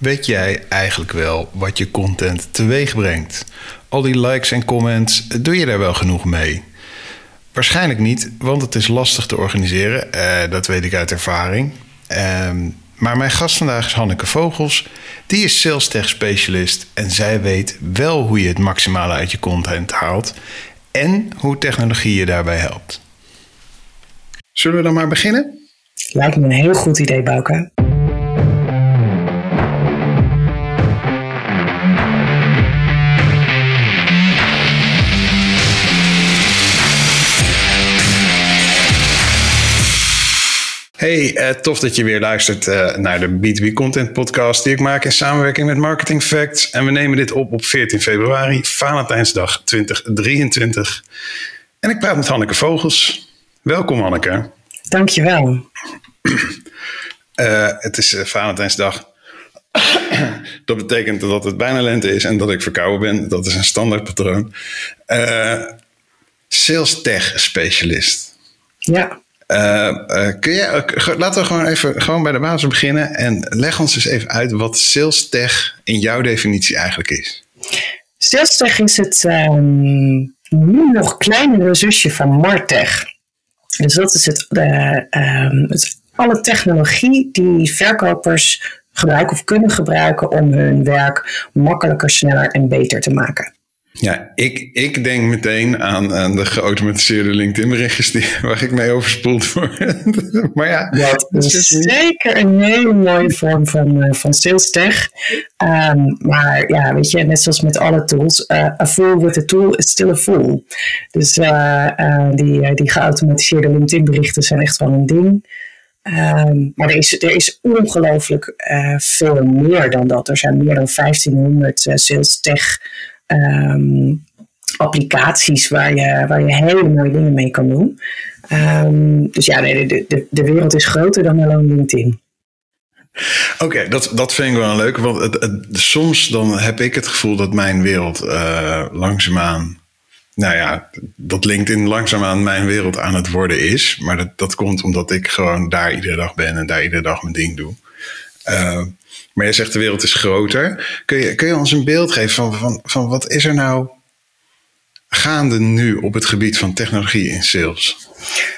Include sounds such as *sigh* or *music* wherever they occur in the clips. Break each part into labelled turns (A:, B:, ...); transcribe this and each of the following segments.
A: Weet jij eigenlijk wel wat je content teweeg brengt? Al die likes en comments, doe je daar wel genoeg mee? Waarschijnlijk niet, want het is lastig te organiseren. Eh, dat weet ik uit ervaring. Ehm, maar mijn gast vandaag is Hanneke Vogels. Die is sales tech specialist en zij weet wel hoe je het maximale uit je content haalt en hoe technologie je daarbij helpt. Zullen we dan maar beginnen?
B: Lijkt me een heel goed idee, Bouke.
A: Hey, uh, tof dat je weer luistert uh, naar de B2B Content Podcast die ik maak in samenwerking met Marketing Facts. En we nemen dit op op 14 februari, Valentijnsdag 2023. En ik praat met Hanneke Vogels. Welkom Hanneke.
B: Dankjewel.
A: Uh, het is Valentijnsdag. *coughs* dat betekent dat het bijna lente is en dat ik verkouden ben. Dat is een standaard patroon. sales tech specialist.
B: Ja.
A: Uh, uh, kun je, laten we gewoon even gewoon bij de basis beginnen en leg ons eens even uit wat sales tech in jouw definitie eigenlijk is.
B: Sales tech is het um, nu nog kleinere zusje van Martech. Dus dat is het, uh, um, het, alle technologie die verkopers gebruiken of kunnen gebruiken om hun werk makkelijker, sneller en beter te maken.
A: Ja, ik, ik denk meteen aan, aan de geautomatiseerde LinkedIn-berichtjes waar ik mee overspoeld word. *laughs* maar ja,
B: dat is zeker een hele mooie vorm van, uh, van sales tech. Um, maar ja, weet je, net zoals met alle tools, uh, a fool with a tool is still a fool. Dus uh, die, die geautomatiseerde LinkedIn-berichten zijn echt wel een ding. Um, maar er is, er is ongelooflijk veel meer dan dat. Er zijn meer dan 1500 sales tech um, applicaties waar je, waar je hele mooie dingen mee kan doen. Um, dus ja, nee, de, de, de wereld is groter dan alleen LinkedIn.
A: Oké, dat, dat vind ik wel leuk. Want het, het, soms dan heb ik het gevoel dat mijn wereld uh, langzaamaan. Nou ja, dat LinkedIn langzaamaan mijn wereld aan het worden is. Maar dat, dat komt omdat ik gewoon daar iedere dag ben en daar iedere dag mijn ding doe. Uh, maar je zegt de wereld is groter. Kun je, kun je ons een beeld geven van, van, van wat is er nou gaande nu op het gebied van technologie in sales?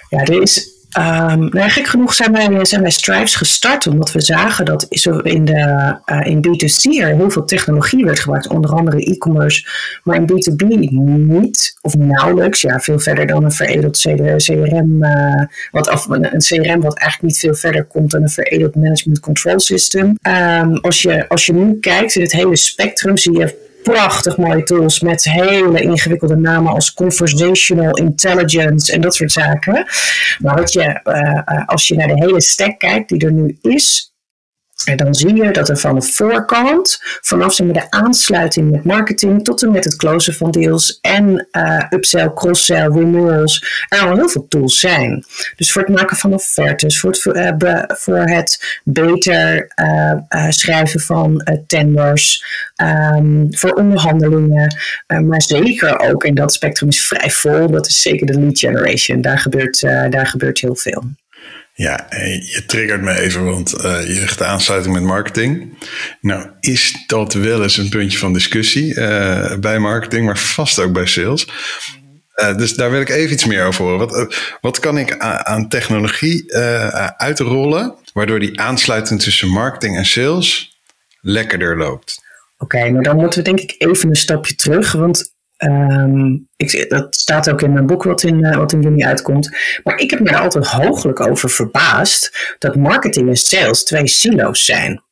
B: Ja, er is Um, genoeg zijn wij, zijn wij Stripes gestart omdat we zagen dat in, de, uh, in B2C er heel veel technologie werd gebruikt, onder andere e-commerce, maar in B2B niet of nauwelijks. Ja, veel verder dan een veredeld CRM, uh, eh, wat, of een CRM wat eigenlijk niet veel verder komt dan een veredeld management control system. Um, als, je, als je nu kijkt in het hele spectrum, zie je prachtig mooie tools met hele ingewikkelde namen als conversational intelligence en dat soort zaken. Maar wat je, uh, als je naar de hele stack kijkt die er nu is, en dan zie je dat er van de voorkant, vanaf de aansluiting met marketing tot en met het closen van deals en uh, upsell, cross-sell, renewals, er al heel veel tools zijn. Dus voor het maken van offertes, voor het, uh, voor het beter uh, schrijven van tenders, um, voor onderhandelingen, maar zeker ook, en dat spectrum is vrij vol, dat is zeker de lead generation. Daar gebeurt, daar gebeurt heel veel.
A: Ja, je triggert me even, want uh, je zegt de aansluiting met marketing. Nou, is dat wel eens een puntje van discussie uh, bij marketing, maar vast ook bij sales. Dus daar wil ik even iets meer over horen. Wat, wat kan ik aan technologie uitrollen, waardoor die aansluiting tussen marketing en sales lekkerder loopt?
B: Oké, okay, nou dan moeten we denk ik even een stapje terug, want Um, ik, dat staat ook in mijn boek wat in, uh, wat in juni uitkomt. Maar ik heb me er altijd hooglijk over verbaasd dat marketing en sales twee silo's zijn.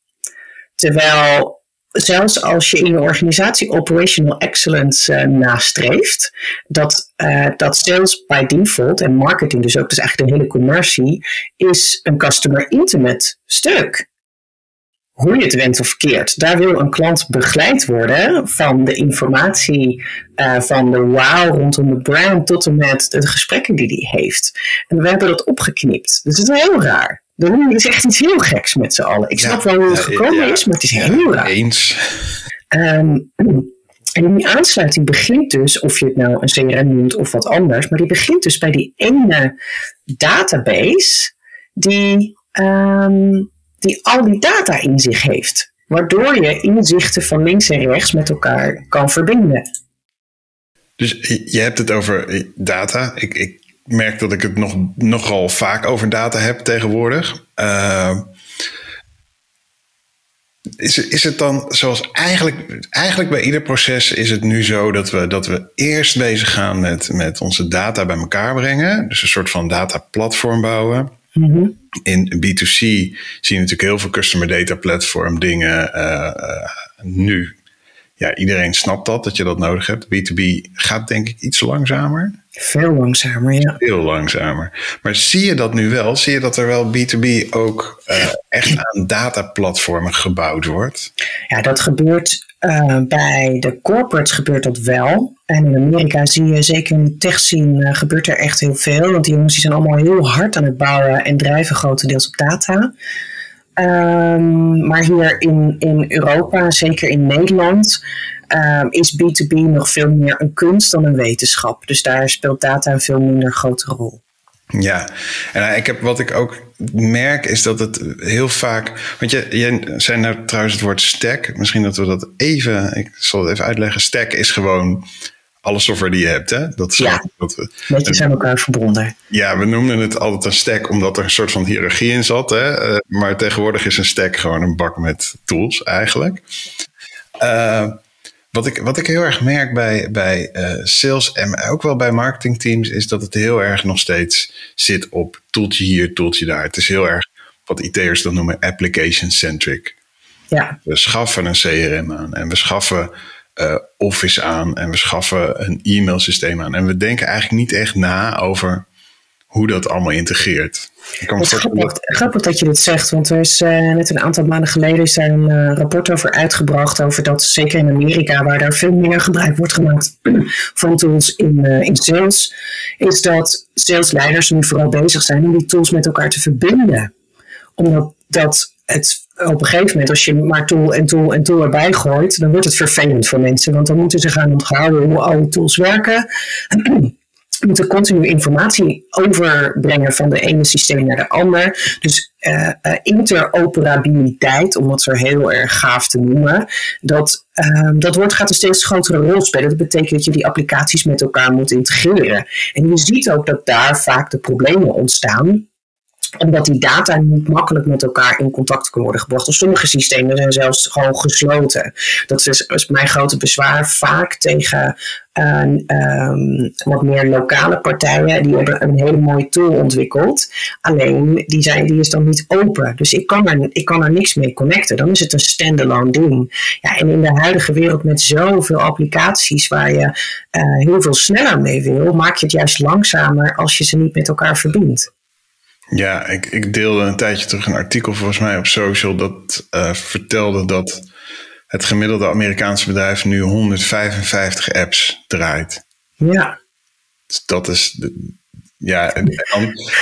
B: Terwijl zelfs als je in je organisatie operational excellence uh, nastreeft, dat, uh, dat sales by default en marketing dus ook, dus eigenlijk de hele commercie, is een customer intimate stuk hoe je het went of keert. Daar wil een klant begeleid worden van de informatie uh, van de wow rondom de brand tot en met de gesprekken die hij heeft. En we hebben dat opgeknipt. Dus het is heel raar. Er is echt iets heel geks met z'n allen. Ik snap wel hoe het gekomen is, maar het is heel raar.
A: Eens.
B: Um, *clears throat* en die aansluiting begint dus, of je het nou een CRM noemt of wat anders, maar die begint dus bij die ene database die um, die al die data in zich heeft. waardoor je inzichten van links en rechts met elkaar kan verbinden.
A: Dus je hebt het over data. Ik, ik merk dat ik het nog, nogal vaak over data heb tegenwoordig. Uh, is, is het dan zoals eigenlijk, eigenlijk bij ieder proces is het nu zo dat we, dat we eerst bezig gaan met, met onze data bij elkaar brengen. Dus een soort van dataplatform bouwen. Mhm. In B2C zie je natuurlijk heel veel customer data platform dingen uh, uh, nu ja, iedereen snapt dat, dat je dat nodig hebt. B2B gaat denk ik iets langzamer.
B: Veel langzamer, ja.
A: Veel langzamer. Maar zie je dat nu wel? Zie je dat er wel B2B ook uh, echt aan dataplatformen gebouwd wordt?
B: Ja, dat gebeurt uh, bij de corporates gebeurt dat wel. En in Amerika zie je zeker in de tech scene uh, gebeurt er echt heel veel. Want die jongens die zijn allemaal heel hard aan het bouwen en drijven grotendeels op data. Um, maar hier in, in Europa, zeker in Nederland, um, is B2B nog veel meer een kunst dan een wetenschap. Dus daar speelt data een veel minder grote rol.
A: Ja, en eh, ik heb, wat ik ook merk is dat het heel vaak. Want je, je zei nou trouwens het woord stack. Misschien dat we dat even. Ik zal het even uitleggen. Stack is gewoon alle software die je hebt. Hè?
B: Dat is ja, dat we, netjes aan elkaar verbonden.
A: Ja, we noemden het altijd een stack omdat er een soort van hiërarchie in zat. Hè? Uh, maar tegenwoordig is een stack gewoon een bak met tools eigenlijk. Uh, wat, ik, wat ik heel erg merk bij, bij uh, sales en ook wel bij marketingteams is dat het heel erg nog steeds zit op toeltje hier, toeltje daar. Het is heel erg wat IT'ers dan noemen application-centric. Ja. We schaffen een CRM aan en we schaffen uh, Office aan en we schaffen een e-mailsysteem aan. En we denken eigenlijk niet echt na over hoe dat allemaal integreert.
B: Het is grappig, grappig, dat je dit zegt, want er is uh, net een aantal maanden geleden is daar een uh, rapport over uitgebracht. Over dat, zeker in Amerika, waar daar veel meer gebruik wordt gemaakt *clears throat* van tools in, uh, in sales, is dat salesleiders nu vooral bezig zijn om die tools met elkaar te verbinden. Omdat dat het op een gegeven moment, als je maar tool en tool en tool erbij gooit, dan wordt het vervelend voor mensen. Want dan moeten ze gaan onthouden hoe alle tools werken. We *clears throat* moeten continu informatie overbrengen van de ene systeem naar de ander. Dus uh, uh, interoperabiliteit, om het zo heel erg gaaf te noemen, dat, uh, dat wordt, gaat een steeds grotere rol spelen. Dat betekent dat je die applicaties met elkaar moet integreren. En je ziet ook dat daar vaak de problemen ontstaan omdat die data niet makkelijk met elkaar in contact kunnen worden gebracht. Dus sommige systemen zijn zelfs gewoon gesloten. Dat is, mijn grote bezwaar vaak tegen um, wat meer lokale partijen. Die hebben een hele mooie tool ontwikkeld. Alleen die, zijn, die is dan niet open. Dus ik kan, er, ik kan er niks mee connecten. Dan is het een standalone ding. Ja, en in de huidige wereld met zoveel applicaties waar je uh, heel veel sneller mee wil, maak je het juist langzamer als je ze niet met elkaar verbindt.
A: Ja, ik, ik deelde een tijdje terug een artikel volgens mij op social dat uh, vertelde dat het gemiddelde Amerikaanse bedrijf nu 155 apps draait.
B: Ja.
A: Dus dat is. De, ja, en,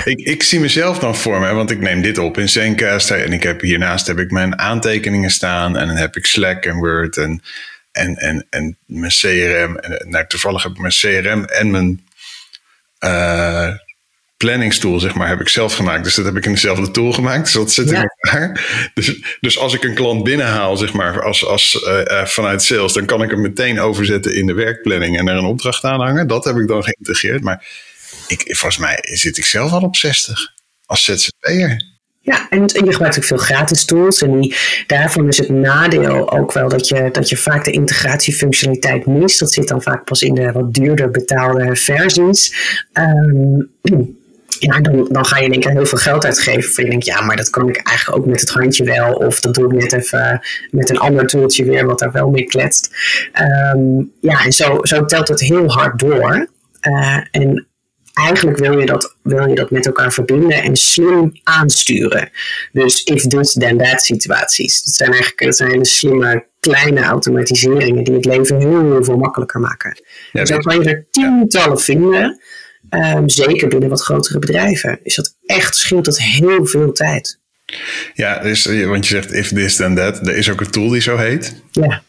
A: ik, ik zie mezelf dan voor me, want ik neem dit op in Zencast en ik heb hiernaast heb ik mijn aantekeningen staan en dan heb ik Slack en Word en, en, en, en mijn CRM. En, nou, toevallig heb ik mijn CRM en mijn uh, planningstool, zeg maar, heb ik zelf gemaakt. Dus dat heb ik in dezelfde tool gemaakt. Dus dat zit in elkaar. Dus, dus als ik een klant binnenhaal, zeg maar, als, als, uh, vanuit sales, dan kan ik hem meteen overzetten in de werkplanning en er een opdracht aan hangen. Dat heb ik dan geïntegreerd. Maar ik, volgens mij zit ik zelf al op 60 als ZZP'er.
B: Ja, en je gebruikt ook veel gratis tools. En die, daarvan is het nadeel ook wel dat je, dat je vaak de integratiefunctionaliteit mist. Dat zit dan vaak pas in de wat duurder betaalde versies. Um, ja, dan, dan ga je in één keer heel veel geld uitgeven. Voor je denkt, ja, maar dat kan ik eigenlijk ook met het handje wel. Of dat doe ik net even met een ander tooltje weer, wat daar wel mee kletst. Um, ja, en zo, zo telt het heel hard door. Uh, en eigenlijk wil je, dat, wil je dat met elkaar verbinden en slim aansturen. Dus if this, then that situaties. Dat zijn eigenlijk dat zijn hele slimme kleine automatiseringen die het leven heel, heel veel makkelijker maken. Ja, zo kan je er tientallen vinden. Um, zeker binnen wat grotere bedrijven is dat echt, scheelt dat heel veel tijd.
A: Ja, dus, want je zegt if this then that. Er is ook een tool die zo heet.
B: Ja.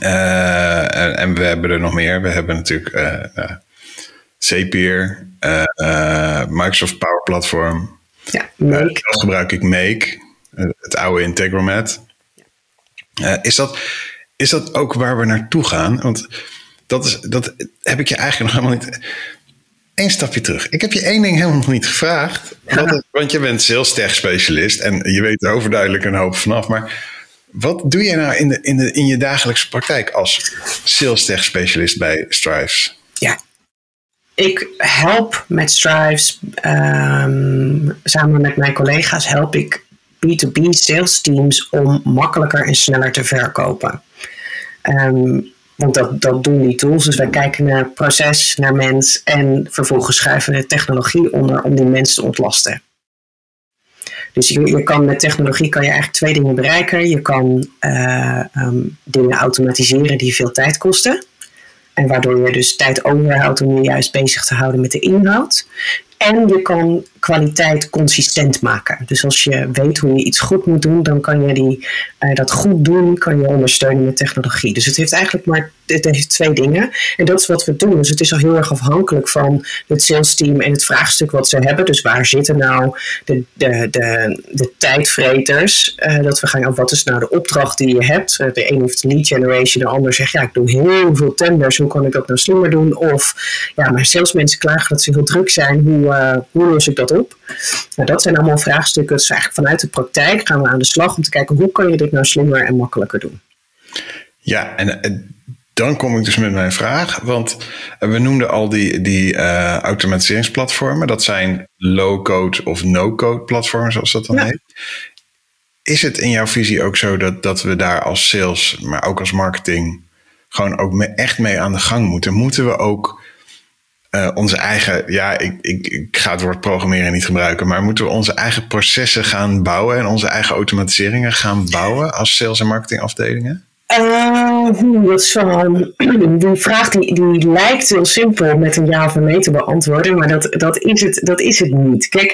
A: Uh, en, en, we hebben er nog meer. We hebben natuurlijk uh, Zapier, uh, Microsoft Power Platform.
B: Ja, Make.
A: gebruik ik Make, het oude Integromat. Is, dat, is dat ook waar we naartoe gaan? Want dat, is, dat heb ik je eigenlijk nog helemaal niet. Eén stapje terug. Ik heb je één ding helemaal nog niet gevraagd. Want, want je bent sales tech specialist en je weet er overduidelijk een hoop vanaf. Maar wat doe je nou in, de, in, de, in je dagelijkse praktijk als sales tech specialist bij Strives?
B: Ja, ik help met Strives, um, samen met mijn collega's, help ik B2B sales teams om makkelijker en sneller te verkopen. Um, want dat, dat doen die tools. Dus wij kijken naar proces, naar mens en vervolgens schuiven we de technologie onder om die mens te ontlasten. Dus je, je kan met technologie kan je eigenlijk twee dingen bereiken. Je kan uh, um, dingen automatiseren die veel tijd kosten. En waardoor je dus tijd overhoudt om je juist bezig te houden met de inhoud. En je kan kwaliteit consistent maken. Dus als je weet hoe je iets goed moet doen, dan kan je die, uh, dat goed doen kan je ondersteunen met technologie. Dus het heeft eigenlijk maar heeft twee dingen. En dat is wat we doen. Dus het is al heel erg afhankelijk van het sales team en het vraagstuk wat ze hebben. Dus waar zitten nou de, de, de, de tijdvreters? Uh, dat we gaan, wat is nou de opdracht die je hebt? Uh, de een heeft lead generation, de ander zegt ja, ik doe heel veel tenders. Hoe kan ik dat nou slimmer doen? Of ja, mijn salesmensen klagen dat ze heel druk zijn. Hoe, hoe los ik dat op? Nou, dat zijn allemaal vraagstukken. Dus eigenlijk vanuit de praktijk gaan we aan de slag om te kijken hoe kan je dit nou slimmer en makkelijker doen.
A: Ja, en dan kom ik dus met mijn vraag. Want we noemden al die, die uh, automatiseringsplatformen. Dat zijn low-code of no-code platformen, zoals dat dan heet. Is het in jouw visie ook zo dat, dat we daar als sales, maar ook als marketing, gewoon ook echt mee aan de gang moeten? Moeten we ook uh, onze eigen, ja, ik, ik, ga het woord programmeren niet gebruiken, maar moeten we onze eigen processen gaan bouwen en onze eigen automatiseringen gaan bouwen als sales- en marketingafdelingen?
B: Uh, dat is wel, *clears throat* die vraag die, die lijkt heel simpel met een ja of een nee te beantwoorden, maar dat, dat, is het, dat is het niet. Kijk,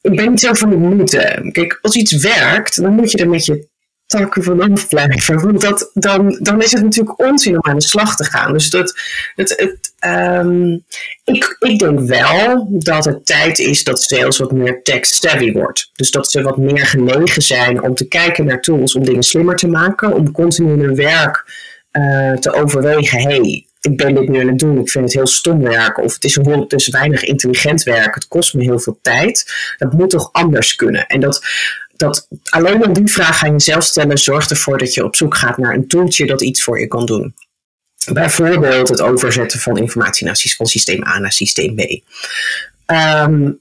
B: ik ben niet zo van de moeten. Kijk, als iets werkt, dan moet je er met je takken vanaf blijven. Want dat, dan, dan is het natuurlijk onzin om aan de slag te gaan. Dus dat, het, um, ik, ik denk wel dat het tijd is dat sales wat meer tech-savvy wordt. Dus dat ze wat meer genegen zijn om te kijken naar tools om dingen slimmer te maken. Om continu hun werk uh, te overwegen. hey, ik ben dit nu aan het doen, ik vind het heel stom werken. Of het is, een, het is weinig intelligent werk, het kost me heel veel tijd. Dat moet toch anders kunnen. En dat dat alleen al die vraag aan jezelf stellen zorgt ervoor dat je op zoek gaat naar een tooltje dat iets voor je kan doen. Bijvoorbeeld het overzetten van informatie naar, van systeem A naar systeem B. Um,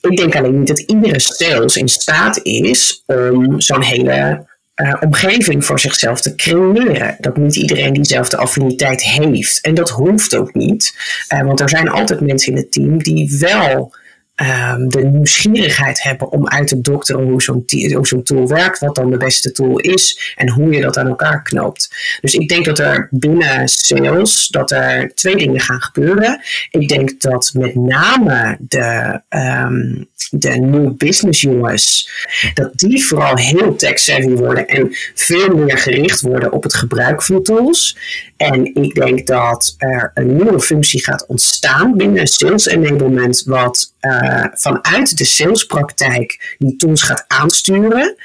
B: ik denk alleen niet dat iedere sales in staat is om zo'n hele uh, omgeving voor zichzelf te creëren. Dat niet iedereen diezelfde affiniteit heeft. En dat hoeft ook niet, uh, want er zijn altijd mensen in het team die wel um, de nieuwsgierigheid hebben om uit te dokteren hoe zo'n, tool werkt, wat dan de beste tool is en hoe je dat aan elkaar knoopt. Dus ik denk dat er binnen sales dat er twee dingen gaan gebeuren. Ik denk dat met name de, um, de new business jongens, dat die vooral heel tech-savvy worden en veel meer gericht worden op het gebruik van tools. En ik denk dat er een nieuwe functie gaat ontstaan binnen sales enablement, wat uh, vanuit de salespraktijk die tools gaat aansturen.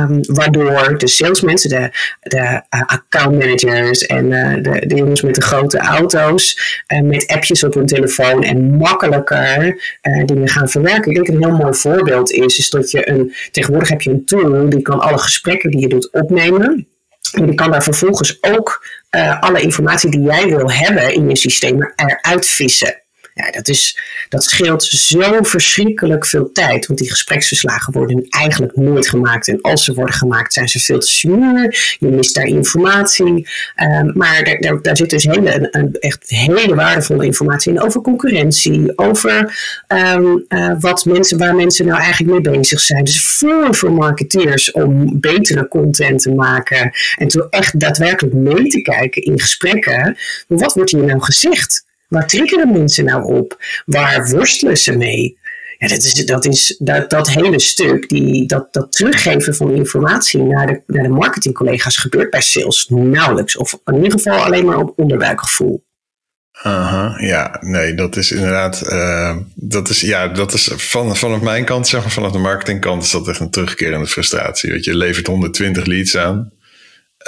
B: Um, waardoor de salesmensen, de, de uh, account managers en uh, de, de, jongens met de grote auto's, met appjes op hun telefoon en makkelijker dingen gaan verwerken. Ik denk een heel mooi voorbeeld is, is dat je een, tegenwoordig heb je een tool die kan alle gesprekken die je doet opnemen. En die kan daar vervolgens ook uh, alle informatie die jij wil hebben in je systeem eruit vissen. Ja, dat, is, dat scheelt zo verschrikkelijk veel tijd. Want die gespreksverslagen worden eigenlijk nooit gemaakt. En als ze worden gemaakt, zijn ze veel te smuur. Je mist daar informatie. Um, maar daar, daar, zit dus hele, een, echt hele waardevolle informatie in over concurrentie. Over um, uh, wat mensen, waar mensen nou eigenlijk mee bezig zijn. Dus voor, voor marketeers om betere content te maken. En toen echt daadwerkelijk mee te kijken in gesprekken. Wat wordt hier nou gezegd? Waar triggeren mensen nou op? Waar worstelen ze mee? Ja, dat, is, dat, is, dat, dat hele stuk, die, dat, dat teruggeven van informatie naar de, naar de marketingcollega's gebeurt bij sales nauwelijks. Of in ieder geval alleen maar op onderbuikgevoel.
A: Ja, nee, dat is inderdaad, uh, dat is, ja, dat is van, vanaf mijn kant, zeg maar, vanaf de marketingkant is dat echt een terugkerende frustratie. Je, je levert 120 leads aan.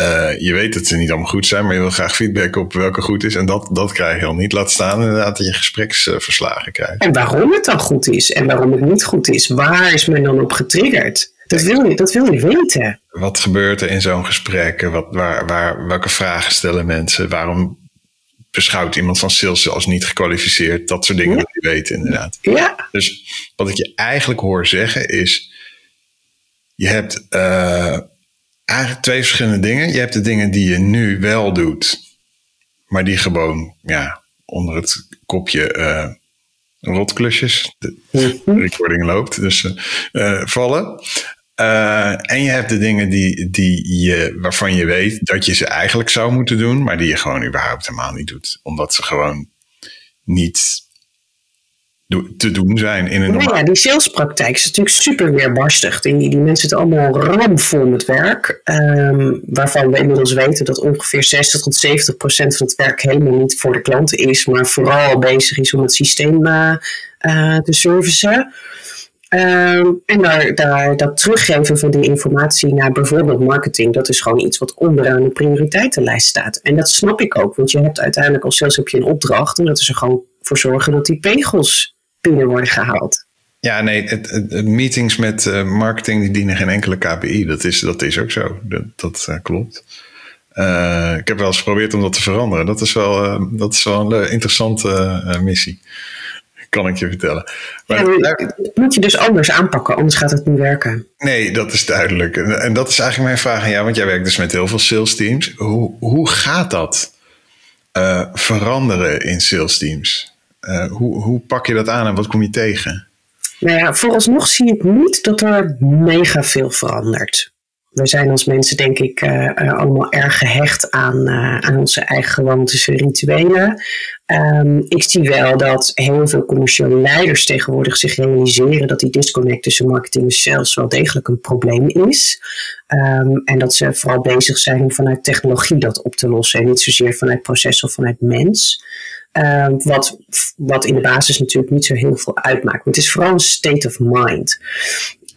A: Uh, je weet dat ze niet allemaal goed zijn, maar je wil graag feedback op welke goed is. En dat, dat krijg je al niet. Laat staan inderdaad dat je gespreksverslagen krijgt.
B: En waarom het dan goed is en waarom het niet goed is. Waar is men dan op getriggerd? Dat wil je, dat wil je weten.
A: Wat gebeurt er in zo'n gesprek? Wat, waar, waar, welke vragen stellen mensen? Waarom beschouwt iemand van sales als niet gekwalificeerd? Dat soort dingen ja. wil je weten, inderdaad.
B: Ja.
A: Dus wat ik je eigenlijk hoor zeggen is: je hebt uh, eigenlijk twee verschillende dingen. Je hebt de dingen die je nu wel doet, maar die gewoon ja, onder het kopje uh, rotklusjes, de recording loopt, dus uh, vallen. Uh, en je hebt de dingen die, die je, waarvan je weet dat je ze eigenlijk zou moeten doen, maar die je gewoon überhaupt helemaal niet doet. Omdat ze gewoon niet te doen zijn in een
B: nou ja, die salespraktijk is natuurlijk super weerbarstig. Die, die mensen zitten allemaal ramvol met werk. Um, waarvan we inmiddels weten dat ongeveer 60 tot 70 procent van het werk helemaal niet voor de klanten is. Maar vooral bezig is om het systeem uh, uh, te servicen. Um, en daar, daar, dat teruggeven van die informatie naar bijvoorbeeld marketing, dat is gewoon iets wat onderaan de prioriteitenlijst staat. En dat snap ik ook, want je hebt uiteindelijk als sales heb je een opdracht en dat is er gewoon voor zorgen dat die pegels binnen worden gehaald.
A: Ja, nee, het, het, meetings met uh, marketing die dienen geen enkele KPI. Dat is, dat is ook zo. Dat, dat uh, klopt. Uh, ik heb wel eens geprobeerd om dat te veranderen. Dat is wel, dat is wel een interessante missie kan ik je vertellen.
B: Maar ja, moet je dus anders aanpakken, anders gaat het niet werken.
A: Nee, dat is duidelijk. En dat is eigenlijk mijn vraag aan jou, want jij werkt dus met heel veel sales teams. Hoe, hoe gaat dat veranderen in sales teams? Uh, hoe, hoe pak je dat aan en wat kom je tegen?
B: Nou ja, vooralsnog zie ik niet dat er mega veel verandert. We zijn als mensen, denk ik, uh, allemaal erg gehecht aan, uh, aan onze eigen gewoontes en rituelen. Um, ik zie wel dat heel veel commerciële leiders tegenwoordig zich realiseren dat die disconnect tussen marketing en sales wel degelijk een probleem is. Um, en dat ze vooral bezig zijn om vanuit technologie dat op te lossen en niet zozeer vanuit proces of vanuit mens. Um, wat, wat in de basis natuurlijk niet zo heel veel uitmaakt. Het is vooral een state of mind.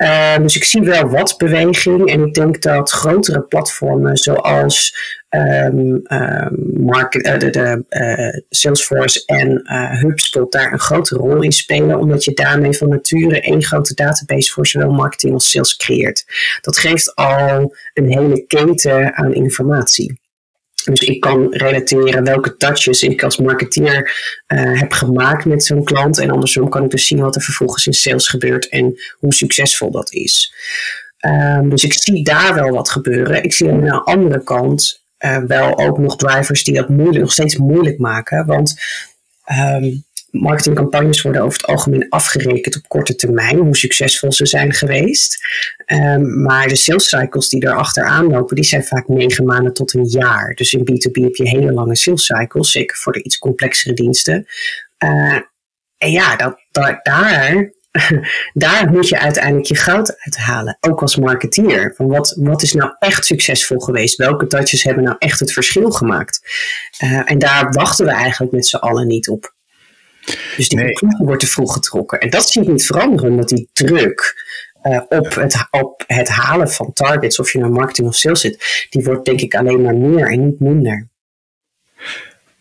B: Uh, dus ik zie wel wat beweging en ik denk dat grotere platformen zoals um, um, market, de uh, Salesforce en HubSpot daar een grote rol in spelen, omdat je daarmee van nature één grote database voor zowel marketing als sales creëert. Dat geeft al een hele keten aan informatie. Dus ik kan relateren welke touches ik als marketeer uh, heb gemaakt met zo'n klant. En andersom kan ik dus zien wat er vervolgens in sales gebeurt en hoe succesvol dat is. Um, dus ik zie daar wel wat gebeuren. Ik zie aan de andere kant uh, wel ook nog drivers die dat moeilijk, nog steeds moeilijk maken. Want um, marketingcampagnes worden over het algemeen afgerekend op korte termijn, hoe succesvol ze zijn geweest. Um, maar de sales cycles die erachter aanlopen, die zijn vaak negen maanden tot een jaar. Dus in B2B heb je hele lange sales cycles, zeker voor de iets complexere diensten. Uh, en ja, dat, daar, *laughs* daar moet je uiteindelijk je goud uithalen, ook als marketeer. Van wat, wat is nou echt succesvol geweest? Welke touches hebben nou echt het verschil gemaakt? Uh, en daar wachten we eigenlijk met z'n allen niet op. Dus die nee. conclusie wordt te vroeg getrokken. En dat zie ik niet veranderen, omdat die druk uh, op, het, op het halen van targets, of je nou marketing of sales zit, die wordt denk ik alleen maar meer en niet minder.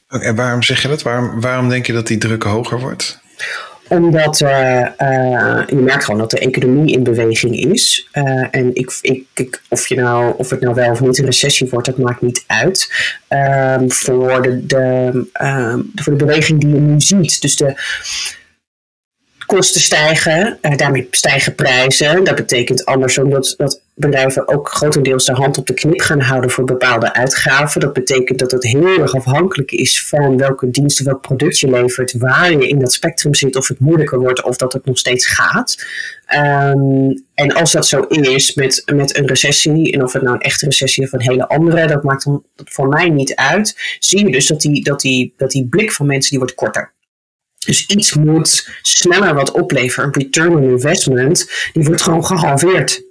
A: En waarom zeg je dat? Waarom, waarom denk je dat die druk hoger wordt?
B: Omdat uh, uh, je merkt gewoon dat de economie in beweging is. Uh, en ik, ik, ik, of, je nou, of het nou wel of niet een recessie wordt, dat maakt niet uit. Um, voor, de, de, um, voor de beweging die je nu ziet. Dus de kosten stijgen, daarmee stijgen prijzen. Dat betekent andersom dat, dat bedrijven ook grotendeels de hand op de knip gaan houden voor bepaalde uitgaven. Dat betekent dat het heel erg afhankelijk is van welke dienst of welk product je levert, waar je in dat spectrum zit, of het moeilijker wordt of dat het nog steeds gaat. Um, en als dat zo is met, met een recessie, en of het nou een echte recessie of een hele andere, dat maakt dan voor mij niet uit, zie je dus dat die, dat die, dat die blik van mensen die wordt korter. Dus iets moet sneller wat opleveren. Return on investment, die wordt gewoon gehalveerd.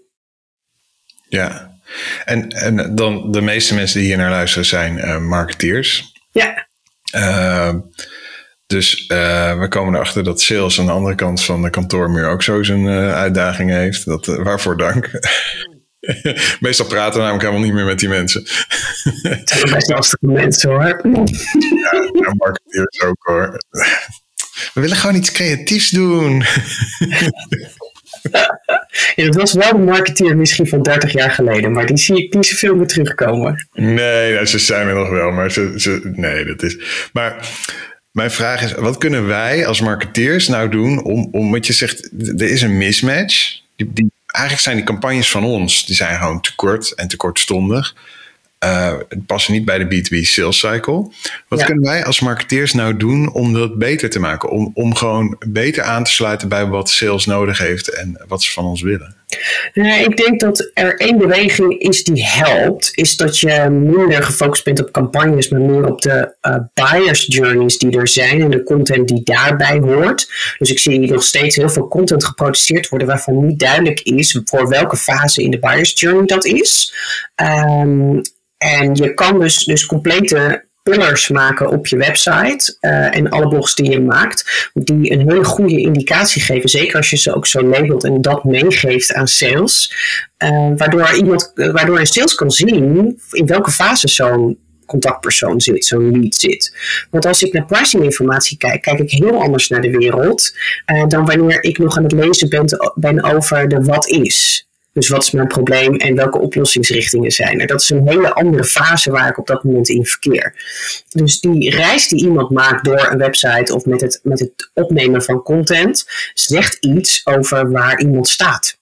A: Ja, en, en dan de meeste mensen die hier naar luisteren zijn uh, marketeers.
B: Ja.
A: Uh, dus uh, we komen erachter dat sales aan de andere kant van de kantoormuur ook zo zijn uitdaging heeft. Dat, waarvoor dank. *laughs* Meestal praten we namelijk helemaal niet meer met die mensen.
B: Het zijn best lastige mensen hoor.
A: ja, marketeers ook hoor. We willen gewoon iets creatiefs doen. *laughs*
B: Ja, dat was wel de marketeer misschien van 30 jaar geleden, maar die zie ik niet zoveel meer terugkomen.
A: Nee, nou, ze zijn er nog wel, maar ze, ze, nee, dat is. Maar mijn vraag is: wat kunnen wij als marketeers nou doen om, om wat je zegt, er is een mismatch. Die, die, eigenlijk zijn die campagnes van ons, die zijn gewoon te kort en te kortstondig. Uh, het passen niet bij de B2B sales cycle. Wat kunnen wij als marketeers nou doen om dat beter te maken? Om, om gewoon beter aan te sluiten bij wat sales nodig heeft en wat ze van ons willen?
B: Nou, ik denk dat er één beweging is die helpt. Is dat je minder gefocust bent op campagnes, maar meer op de uh, buyers journeys die er zijn en de content die daarbij hoort. Dus ik zie nog steeds heel veel content geproduceerd worden waarvan niet duidelijk is voor welke fase in de buyers journey dat is. Um, en je kan dus, dus complete pillars maken op je website uh, en alle blogs die je maakt, die een hele goede indicatie geven, zeker als je ze ook zo labelt en dat meegeeft aan sales, uh, waardoor, iemand, waardoor een sales kan zien in welke fase zo'n contactpersoon zit, zo'n lead zit. Want als ik naar pricing informatie kijk, kijk ik heel anders naar de wereld dan wanneer ik nog aan het lezen ben, ben over de wat is. Dus wat is mijn probleem en welke oplossingsrichtingen zijn er? Dat is een hele andere fase waar ik op dat moment in verkeer. Dus die reis die iemand maakt door een website of met het, met het opnemen van content, zegt iets over waar iemand staat.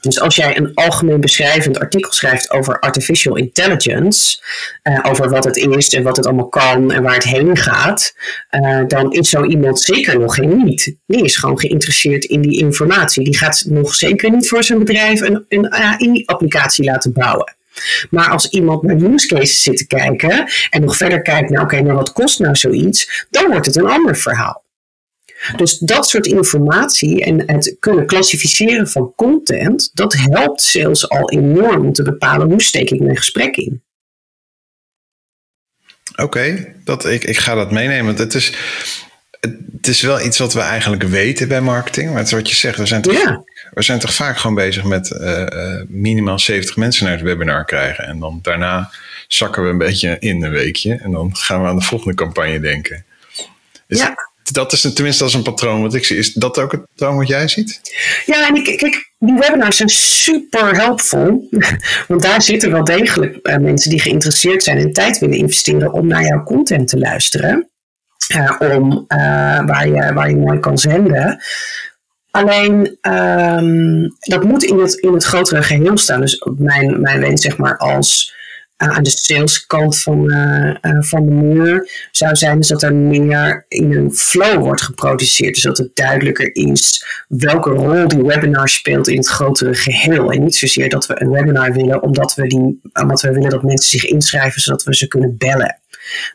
B: Dus als jij een algemeen beschrijvend artikel schrijft over artificial intelligence, uh, over wat het is en wat het allemaal kan en waar het heen gaat, uh, dan is zo iemand zeker nog geen niet. Die is gewoon geïnteresseerd in die informatie. Die gaat nog zeker niet voor zijn bedrijf een, een AI-applicatie laten bouwen. Maar als iemand naar use cases zit te kijken en nog verder kijkt naar, oké, nou wat kost nou zoiets, dan wordt het een ander verhaal. Dus dat soort informatie en het kunnen klassificeren van content, dat helpt sales al enorm om te bepalen hoe steek ik mijn gesprek in.
A: Oké, dat ik, ik ga dat meenemen. Het is, het is wel iets wat we eigenlijk weten bij marketing. Maar het is wat je zegt, we zijn toch, ja. we zijn toch vaak gewoon bezig met uh, uh, minimaal 70 mensen naar het webinar krijgen. En dan daarna zakken we een beetje in een weekje. En dan gaan we aan de volgende campagne denken. Is, ja dat is tenminste als een patroon wat ik zie. Is dat ook het patroon wat jij ziet?
B: Ja, en ik, kijk, die webinars zijn super helpvol. *laughs* Want daar zitten wel degelijk uh, mensen die geïnteresseerd zijn en tijd willen investeren om naar jouw content te luisteren. Uh, om, uh, waar, je, waar je mooi kan zenden. Alleen um, dat moet in het, in het grotere geheel staan. Dus mijn, mijn wens, zeg maar, als aan de saleskant van, uh, van de muur zou zijn dus dat er meer in een flow wordt geproduceerd. Dus dat het duidelijker is welke rol die webinar speelt in het grotere geheel. En niet zozeer dat we een webinar willen omdat we, die, omdat we willen dat mensen zich inschrijven zodat we ze kunnen bellen.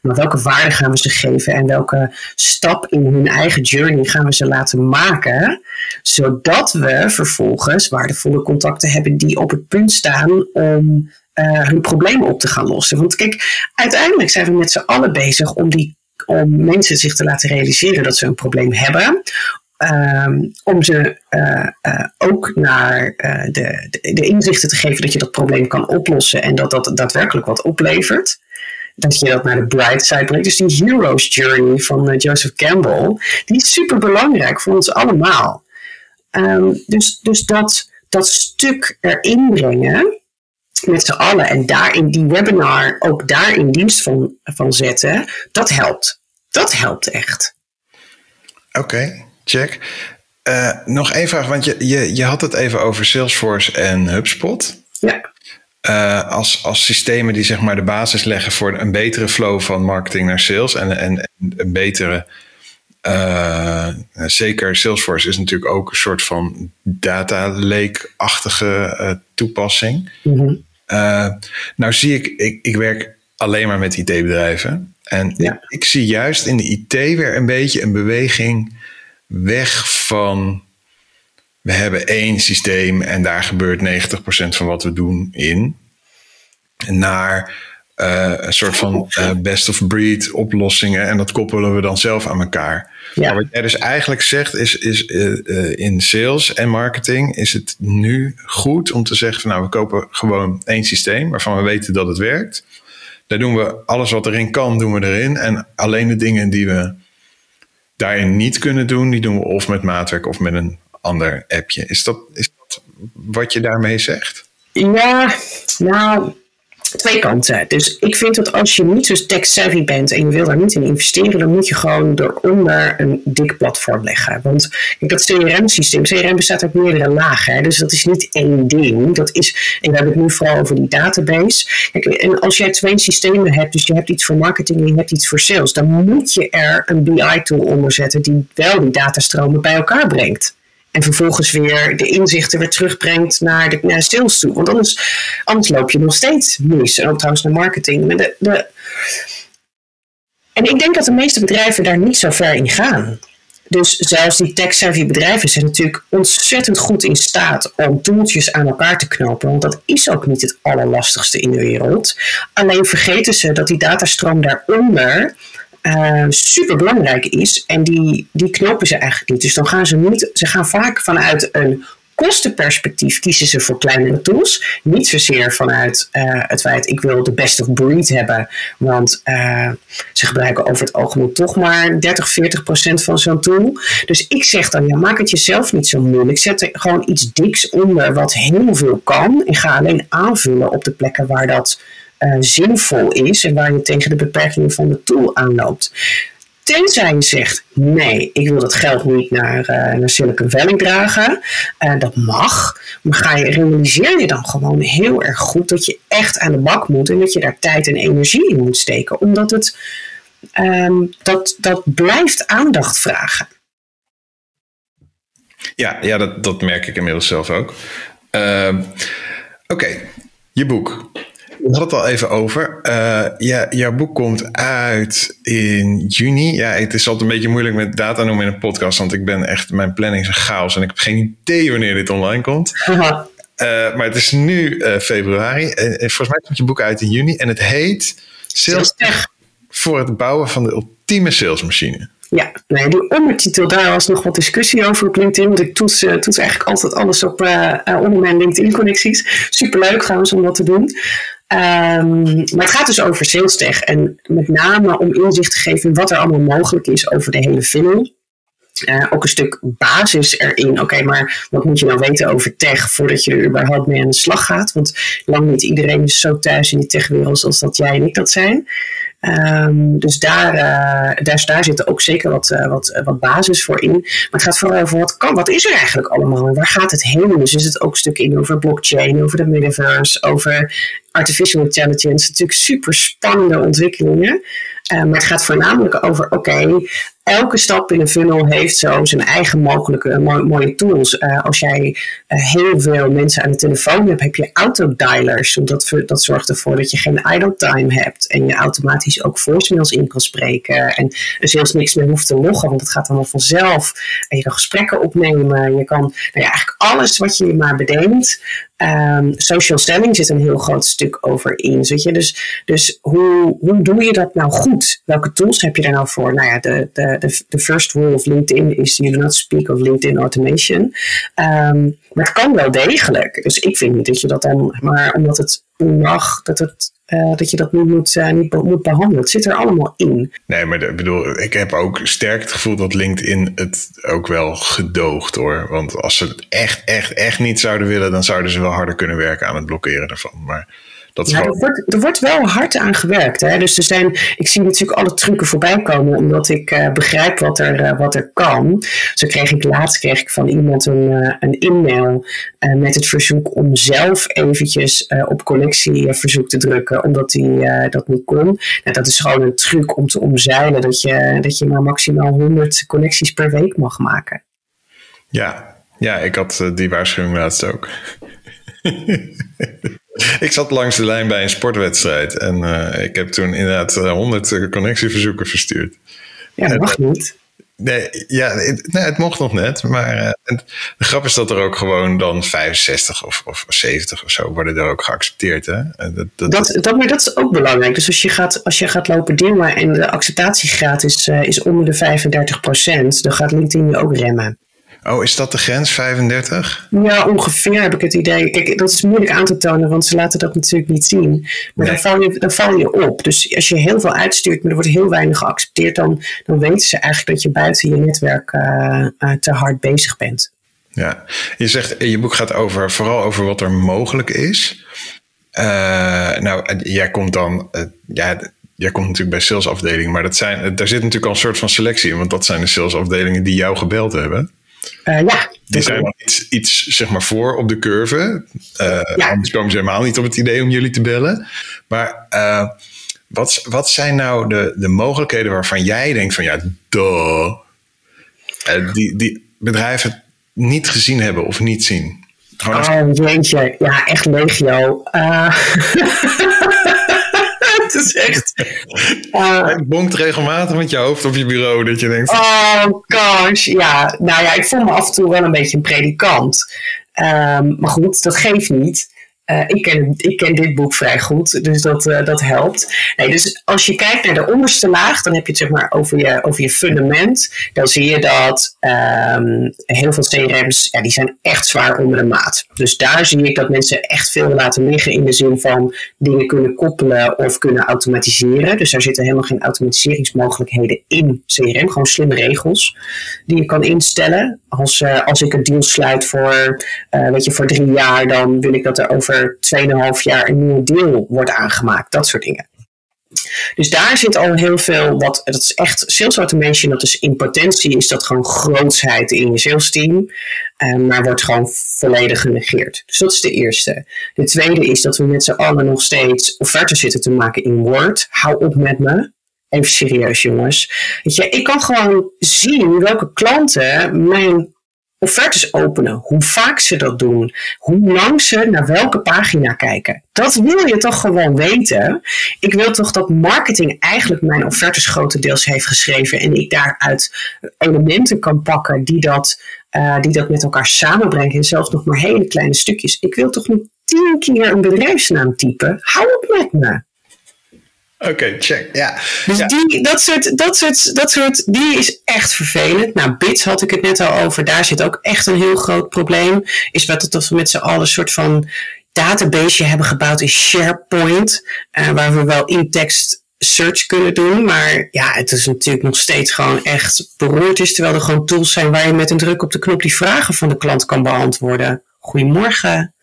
B: Maar welke waarde gaan we ze geven en welke stap in hun eigen journey gaan we ze laten maken, zodat we vervolgens waardevolle contacten hebben die op het punt staan om uh, hun problemen op te gaan lossen. Want kijk, uiteindelijk zijn we met z'n allen bezig om, die, om mensen zich te laten realiseren dat ze een probleem hebben. Um, om ze uh, uh, ook naar de, de, inzichten te geven dat je dat probleem kan oplossen en dat dat daadwerkelijk wat oplevert. Dat je dat naar de bright side brengt. Dus die hero's journey van Joseph Campbell, die is super belangrijk voor ons allemaal. Um, dus dus dat, dat stuk erin brengen, met z'n allen en daar in die webinar ook daar in dienst van, van zetten, dat helpt. Dat helpt echt.
A: Oké, check. Uh, nog één vraag, want je, je, je had het even over Salesforce en HubSpot.
B: Ja.
A: Uh, als, als systemen die zeg maar de basis leggen voor een betere flow van marketing naar sales en, en, een betere. Uh, zeker Salesforce is natuurlijk ook een soort van data lake-achtige toepassing. Mm -hmm. Uh, nou zie ik, ik, ik werk alleen maar met IT-bedrijven. En ja. ik, zie juist in de IT weer een beetje een beweging weg van we hebben één systeem en daar gebeurt 90% van wat we doen in. Naar uh, een soort van uh, best of breed oplossingen. En dat koppelen we dan zelf aan elkaar. Ja. Maar wat jij dus eigenlijk zegt, is, is uh, in sales en marketing is het nu goed om te zeggen: van, nou, we kopen gewoon één systeem waarvan we weten dat het werkt. Daar doen we alles wat erin kan, doen we erin. En alleen de dingen die we daarin niet kunnen doen, die doen we of met maatwerk of met een ander appje. Is dat, is dat wat je daarmee zegt?
B: Ja, nou, twee kanten. Dus ik vind dat als je niet zo tech-savvy bent en je wil daar niet in investeren, dan moet je gewoon eronder een dik platform leggen. Want kijk, dat CRM-systeem, CRM bestaat uit meerdere lagen. Dus dat is niet één ding. Dat is, en we hebben het nu vooral over die database. Kijk, en als jij twee systemen hebt, dus je hebt iets voor marketing en je hebt iets voor sales, dan moet je er een BI-tool onder zetten die wel die datastromen bij elkaar brengt. En vervolgens weer de inzichten weer terugbrengt naar de, naar sales toe. Want anders, anders loop je nog steeds mis. En ook trouwens naar marketing. De. En ik denk dat de meeste bedrijven daar niet zo ver in gaan. Dus zelfs die tech-savvy bedrijven zijn natuurlijk ontzettend goed in staat om toeltjes aan elkaar te knopen. Want dat is ook niet het allerlastigste in de wereld. Alleen vergeten ze dat die datastroom daaronder uh, super belangrijk is. En die, die knopen ze eigenlijk niet. Dus dan gaan ze niet, ze gaan vaak vanuit een kostenperspectief kiezen ze voor kleinere tools. Niet zozeer vanuit uh, het feit ik wil de best of breed hebben. Want uh, ze gebruiken over het algemeen toch maar 30, 40 procent van zo'n tool. Dus ik zeg dan, ja, maak het jezelf niet zo moeilijk. Zet er gewoon iets diks onder wat heel veel kan. En ga alleen aanvullen op de plekken waar dat uh, zinvol is en waar je tegen de beperkingen van de tool aanloopt. Tenzij je zegt, nee, ik wil dat geld niet naar, uh, naar Silicon Valley dragen. Uh, dat mag. Maar ga je, realiseer je dan gewoon heel erg goed dat je echt aan de bak moet. En dat je daar tijd en energie in moet steken. Omdat het, um, dat, dat blijft aandacht vragen.
A: Ja, ja dat, dat merk ik inmiddels zelf ook. Uh, Oké, je boek. We hadden het al even over. Uh, ja, jouw boek komt uit in juni. Ja, het is altijd een beetje moeilijk met data noemen in een podcast, want ik ben echt, mijn planning is een chaos en ik heb geen idee wanneer dit online komt. *laughs* Uh, maar het is nu uh, februari. En, volgens mij komt je boek uit in juni en het heet Sales Tech voor het bouwen van de ultieme salesmachine.
B: Ja, nee, die ondertitel, daar was nog wat discussie over op LinkedIn. Want ik toets, uh, toets eigenlijk altijd alles op uh, onder mijn LinkedIn-connecties. Superleuk trouwens om dat te doen. Um, maar het gaat dus over sales tech. En met name om inzicht te geven in wat er allemaal mogelijk is over de hele funnel. Uh, ook een stuk basis erin. Oké, maar wat moet je nou weten over tech voordat je er überhaupt mee aan de slag gaat? Want lang niet iedereen is zo thuis in die techwereld zoals dat jij en ik dat zijn. Um, dus daar, uh, daar, daar zit ook zeker wat, uh, wat, wat basis voor in. Maar het gaat vooral over wat kan, wat is er eigenlijk allemaal en waar gaat het heen? Dus is het ook een stuk in over blockchain, over de metaverse, over artificial intelligence. Natuurlijk super spannende ontwikkelingen. Uh, maar het gaat voornamelijk over, oké, elke stap in een funnel heeft zo zijn eigen mogelijke mooie tools. Uh, als jij uh, heel veel mensen aan de telefoon hebt, heb je autodialers. Dat, dat zorgt ervoor dat je geen idle time hebt. En je automatisch ook voicemails in kan spreken. En er zelfs niks meer hoeft te loggen, want het gaat allemaal vanzelf. En je kan gesprekken opnemen. Je kan nou ja, eigenlijk alles wat je maar bedenkt. Um, social selling zit een heel groot stuk over in. Weet je? Dus, dus hoe, hoe doe je dat nou goed? Welke tools heb je daar nou voor? Nou ja, de, de, de, first rule of LinkedIn is you do not speak of LinkedIn automation. Um, maar het kan wel degelijk. Dus ik vind niet dat je dat dan, maar omdat het mag, dat, het, uh, dat je dat niet moet, uh, niet moet behandelen. Het zit er allemaal in.
A: Nee, maar ik bedoel, ik heb ook sterk het gevoel dat LinkedIn het ook wel gedoogt hoor. Want als ze het echt, echt, echt niet zouden willen, dan zouden ze wel harder kunnen werken aan het blokkeren ervan. Maar dat
B: ja, er, wordt, er wordt wel hard aan gewerkt. Hè? Dus er zijn, ik zie natuurlijk alle trucken voorbij komen, omdat ik uh, begrijp wat er, uh, wat er kan. Zo kreeg ik laatst kreeg ik van iemand een, uh, een e-mail met het verzoek om zelf eventjes op connectieverzoek te drukken, omdat hij dat niet kon. Nou, dat is gewoon een truc om te omzeilen dat je, dat je maar maximaal 100 connecties per week mag maken.
A: Ja, ja ik had die waarschuwing laatst ook. *laughs* *laughs* Ik zat langs de lijn bij een sportwedstrijd en uh, ik heb toen inderdaad uh, 100 connectieverzoeken verstuurd.
B: Ja, dat mag niet.
A: Nee, ja, het, nee, het mocht nog net. Maar uh, de grap is dat er ook gewoon dan 65 of, of 70 of zo worden er ook geaccepteerd. Hè?
B: Dat, dat, dat, dat, maar dat is ook belangrijk. Dus als je gaat, als je gaat lopen dimmen en de acceptatiegraad is, uh, is onder de 35% dan gaat LinkedIn je ook remmen.
A: Oh, is dat de grens, 35?
B: Ja, ongeveer heb ik het idee. Kijk, dat is moeilijk aan te tonen, want ze laten dat natuurlijk niet zien. Maar dan, val je, dan val je op. Dus als je heel veel uitstuurt, maar er wordt heel weinig geaccepteerd, dan, dan weten ze eigenlijk dat je buiten je netwerk uh, uh, te hard bezig bent.
A: Ja, je zegt, je boek gaat over, vooral over wat er mogelijk is. Uh, nou, jij komt dan, ja, jij komt natuurlijk bij salesafdelingen, maar dat zijn, daar zit natuurlijk al een soort van selectie in, want dat zijn de salesafdelingen die jou gebeld hebben.
B: Uh, ja.
A: Die zijn iets, iets, zeg maar voor op de curve. Uh, ja. Anders komen ze helemaal niet op het idee om jullie te bellen. Maar uh, wat, wat zijn nou de, de mogelijkheden waarvan jij denkt van ja, duh, die, die bedrijven niet gezien hebben of niet zien?
B: Gewoon oh jeetje, ja echt legio. *laughs* het is echt... *laughs*
A: Uh, het bonkt regelmatig met je hoofd op je bureau dat je denkt...
B: Oh gosh, ja. Nou ja, ik voel me af en toe wel een beetje een predikant. Um, maar goed, dat geeft niet. Uh, ik, ken, ik ken dit boek vrij goed, dus dat, uh, dat helpt. Nee, dus als je kijkt naar de onderste laag, dan heb je het zeg maar over je, over je fundament. Dan zie je dat um, heel veel CRM's, ja, die zijn echt zwaar onder de maat. Dus daar zie ik dat mensen echt veel laten liggen in de zin van dingen kunnen koppelen of kunnen automatiseren. Dus daar zitten helemaal geen automatiseringsmogelijkheden in CRM, gewoon slimme regels die je kan instellen. Als, uh, als ik een deal sluit voor, weet je, voor drie jaar, dan wil ik dat er over over 2,5 jaar een nieuwe deal wordt aangemaakt. Dat soort dingen. Dus daar zit al heel veel, wat, dat is echt sales automation, dat is in potentie, is dat gewoon grootsheid in je sales team, um, maar wordt gewoon volledig genegeerd. Dus dat is de eerste. De tweede is dat we met z'n allen nog steeds offertes zitten te maken in Word. Hou op met me. Even serieus jongens. Weet je, ik kan gewoon zien welke klanten mijn offertes openen, hoe vaak ze dat doen, hoe lang ze naar welke pagina kijken. Dat wil je toch gewoon weten. Ik wil toch dat marketing eigenlijk mijn offertes grotendeels heeft geschreven en ik daaruit elementen kan pakken die dat, uh, die dat met elkaar samenbrengen en zelfs nog maar hele kleine stukjes. Ik wil toch niet tien keer een bedrijfsnaam typen. Hou op met me.
A: Oké, check. Ja.
B: Dus Die, dat, soort, dat, soort, dat soort, die is echt vervelend. Nou, Bits had ik het net al over. Daar zit ook echt een heel groot probleem. Is wat dat we met z'n allen een soort van database hebben gebouwd in SharePoint. Uh, waar we wel in-text search kunnen doen. Maar ja, het is natuurlijk nog steeds gewoon echt beroerd is. Terwijl er gewoon tools zijn waar je met een druk op de knop die vragen van de klant kan beantwoorden. Goedemorgen.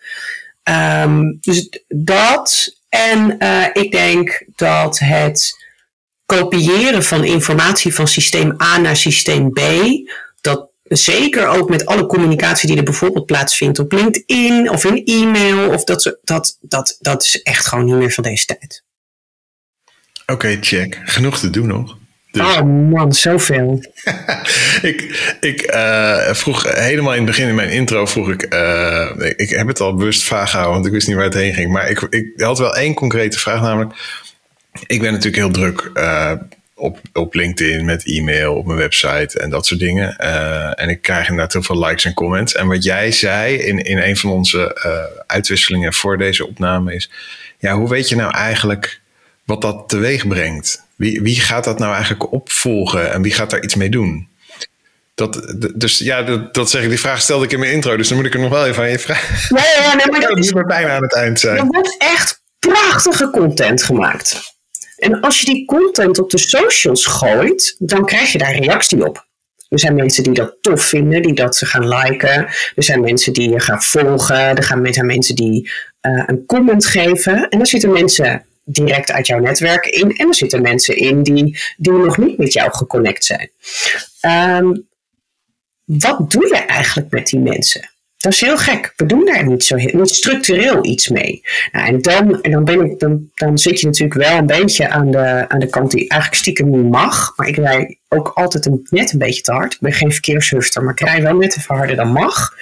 B: Um, dus dat. En uh, ik denk dat het kopiëren van informatie van systeem A naar systeem B, dat zeker ook met alle communicatie die er bijvoorbeeld plaatsvindt op LinkedIn of in e-mail, of dat, dat, dat, dat is echt gewoon niet meer van deze tijd.
A: Oké, check. Genoeg te doen nog.
B: Dus. Oh man, zoveel. *laughs*
A: ik ik uh, vroeg helemaal in het begin in mijn intro vroeg ik, uh, ik, heb het al bewust vaag gehouden, want ik wist niet waar het heen ging. Maar ik, ik had wel één concrete vraag, namelijk, ik ben natuurlijk heel druk uh, op, op LinkedIn met e-mail, op mijn website en dat soort dingen. en ik krijg inderdaad heel veel likes en comments. En wat jij zei in, in een van onze uitwisselingen voor deze opname is, ja, hoe weet je nou eigenlijk wat dat teweeg brengt? Wie, wie gaat dat nou eigenlijk opvolgen en wie gaat daar iets mee doen? Dat, dus ja, dat, dat zeg ik. Die vraag stelde ik in mijn intro, dus dan moet ik er nog wel even aan je vragen.
B: Ja, ja nee, maar dat
A: is bijna aan het eind zijn.
B: Er wordt echt prachtige content gemaakt. En als je die content op de socials gooit, dan krijg je daar reactie op. Er zijn mensen die dat tof vinden, die dat ze gaan liken. Er zijn mensen die je gaan volgen. Er gaan mensen die uh, een comment geven. En er zitten mensen direct uit jouw netwerk in. En er zitten mensen in die, die nog niet met jou geconnect zijn. Um, wat doe je eigenlijk met die mensen? Dat is heel gek. We doen daar niet zo heel, niet structureel iets mee. Nou, en dan, en dan, ben ik, dan, dan zit je natuurlijk wel een beetje aan de, aan de kant die eigenlijk stiekem niet mag. Maar ik rij ook altijd een, net een beetje te hard. Ik ben geen verkeershufter, maar ik rij wel net even harder dan mag.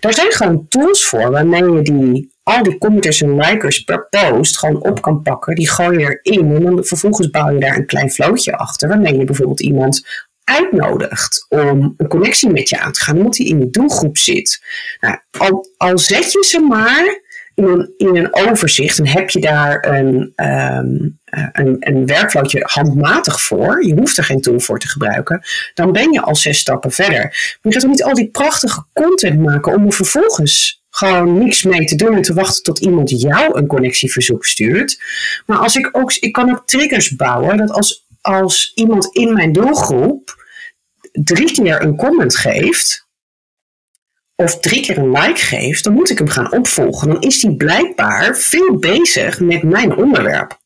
B: Daar zijn gewoon tools voor waarmee je die al die commenters en likers per post gewoon op kan pakken. Die gooi je erin en dan vervolgens bouw je daar een klein vlootje achter. Waarmee je bijvoorbeeld iemand uitnodigt om een connectie met je aan te gaan, omdat hij in je doelgroep zit. Nou, al, al zet je ze maar in een, in een overzicht en heb je daar een, um, een, een werkflowtje handmatig voor, je hoeft er geen tool voor te gebruiken, dan ben je al zes stappen verder. Maar je gaat toch niet al die prachtige content maken om er vervolgens gewoon niks mee te doen en te wachten tot iemand jou een connectieverzoek stuurt. Maar als ik ook, ik kan ook triggers bouwen dat als, als iemand in mijn doelgroep drie keer een comment geeft, of drie keer een like geeft, dan moet ik hem gaan opvolgen. Dan is hij blijkbaar veel bezig met mijn onderwerp.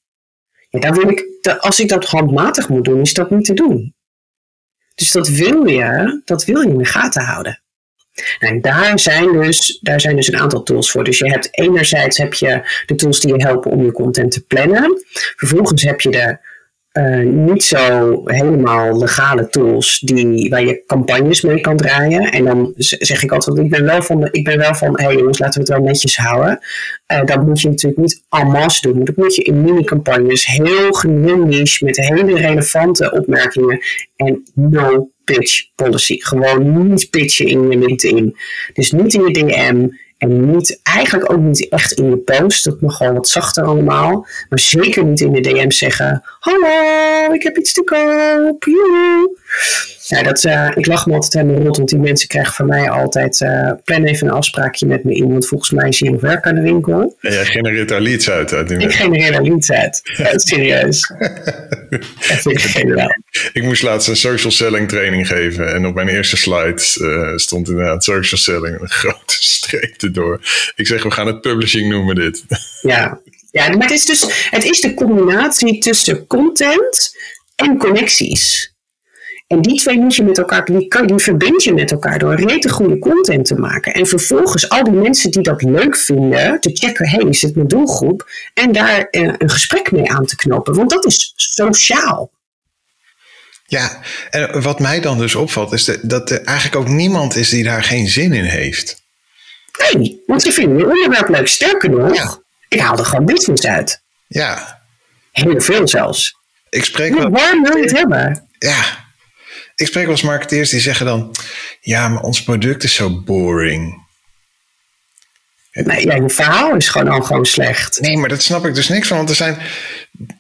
B: Ja, dan wil ik, als ik dat handmatig moet doen, is dat niet te doen. Dus dat wil je, dat wil je in de gaten houden. En daar zijn, dus, daar zijn dus een aantal tools voor. Dus je hebt enerzijds heb je de tools die je helpen om je content te plannen. Vervolgens heb je de uh, niet zo helemaal legale tools die, waar je campagnes mee kan draaien. En dan zeg ik altijd, ik ben wel van, ik ben wel van hé hey jongens, laten we het wel netjes houden. Uh, dat moet je natuurlijk niet en masse doen. Dat moet je in mini-campagnes heel niche met hele relevante opmerkingen en no pitch policy. Gewoon niet pitchen in je LinkedIn. Dus niet in je DM en niet, eigenlijk ook niet echt in je post. Dat mag gewoon wat zachter allemaal. Maar zeker niet in de DM zeggen: Hallo, ik heb iets te koop. Joe. Ja, dat, uh, ik lach me altijd helemaal rot, want die mensen krijgen van mij altijd: uh, plan even een afspraakje met me in, want volgens mij is hier nog werk aan de winkel.
A: En jij genereert daar leads uit. uit
B: ik genereer daar leads uit. Ja, serieus. *laughs* dat vind ik.
A: Ik moest laatst een social selling training geven en op mijn eerste slide uh, stond inderdaad social selling een grote *laughs* streep erdoor. Ik zeg, we gaan het publishing noemen dit. *laughs*
B: Ja, ja maar het is dus het is de combinatie tussen content en connecties. En die twee moet je met elkaar, die, kan, die verbind je met elkaar door rete goede content te maken. En vervolgens al die mensen die dat leuk vinden, te checken, hey, is het mijn doelgroep? En daar eh, een gesprek mee aan te knopen. Want dat is sociaal.
A: Ja, en wat mij dan dus opvalt, is dat er eigenlijk ook niemand is die daar geen zin in heeft.
B: Nee, want ze vinden je onderwerp leuk. Sterker nog, ja. ik haal er gewoon business uit.
A: Ja.
B: Heel veel zelfs.
A: Ik spreek wel...
B: Waarom wil je het hebben?
A: Ja, ik spreek wel eens marketeers die zeggen dan: Ja, maar ons product is zo boring.
B: Nee, ja, je verhaal is gewoon al gewoon slecht.
A: Nee, maar dat snap ik dus niks van. Want er zijn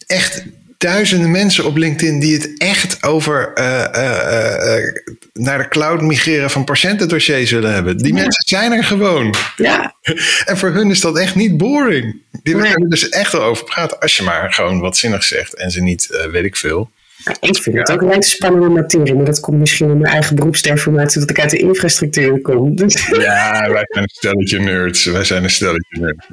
A: echt duizenden mensen op LinkedIn die het echt over uh, uh, uh, naar de cloud migreren van patiëntendossiers willen hebben. Die mensen zijn er gewoon.
B: Ja. *laughs*
A: en voor hun is dat echt niet boring. Die willen er dus echt wel over praten. Als je maar gewoon wat zinnig zegt en ze niet, weet ik veel,
B: ik vind het ook een spannende materie, maar dat komt misschien in mijn eigen beroepsdeformatie, dat ik uit de infrastructuur kom. Dus-
A: ja, wij zijn een stelletje nerds. Wij zijn een stelletje nerds.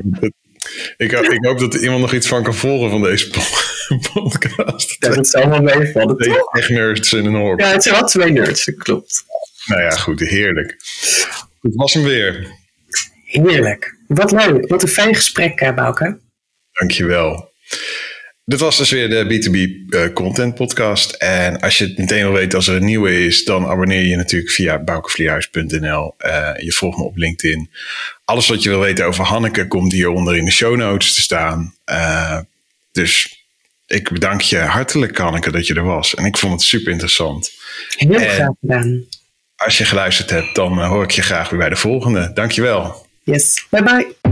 A: Ik, ik hoop dat er iemand nog iets van kan volgen van deze *laughs* podcast.
B: Dat zal wel meevallen.
A: Twee echt nerds in een hoor.
B: Ja, het zijn wel twee nerds, dat klopt.
A: Nou ja, goed, heerlijk. Het was hem weer.
B: Heerlijk. Wat leuk. Wat een fijn gesprek, eh, Bouke.
A: Dankjewel. Dit was dus weer de B2B uh, eh, Content Podcast. En als je het meteen wil weten als er een nieuwe is, dan abonneer je natuurlijk via boukevlierhuis.nl. Uh, eh, je volgt me op LinkedIn. Alles wat je wil weten over Hanneke komt hieronder in de show notes te staan. Uh, dus ik bedank je hartelijk, Hanneke, dat je er was. En ik vond het super interessant.
B: Heel graag gedaan.
A: Als je geluisterd hebt, dan hoor ik je graag weer bij de volgende. Dankjewel.
B: Yes, bye bye.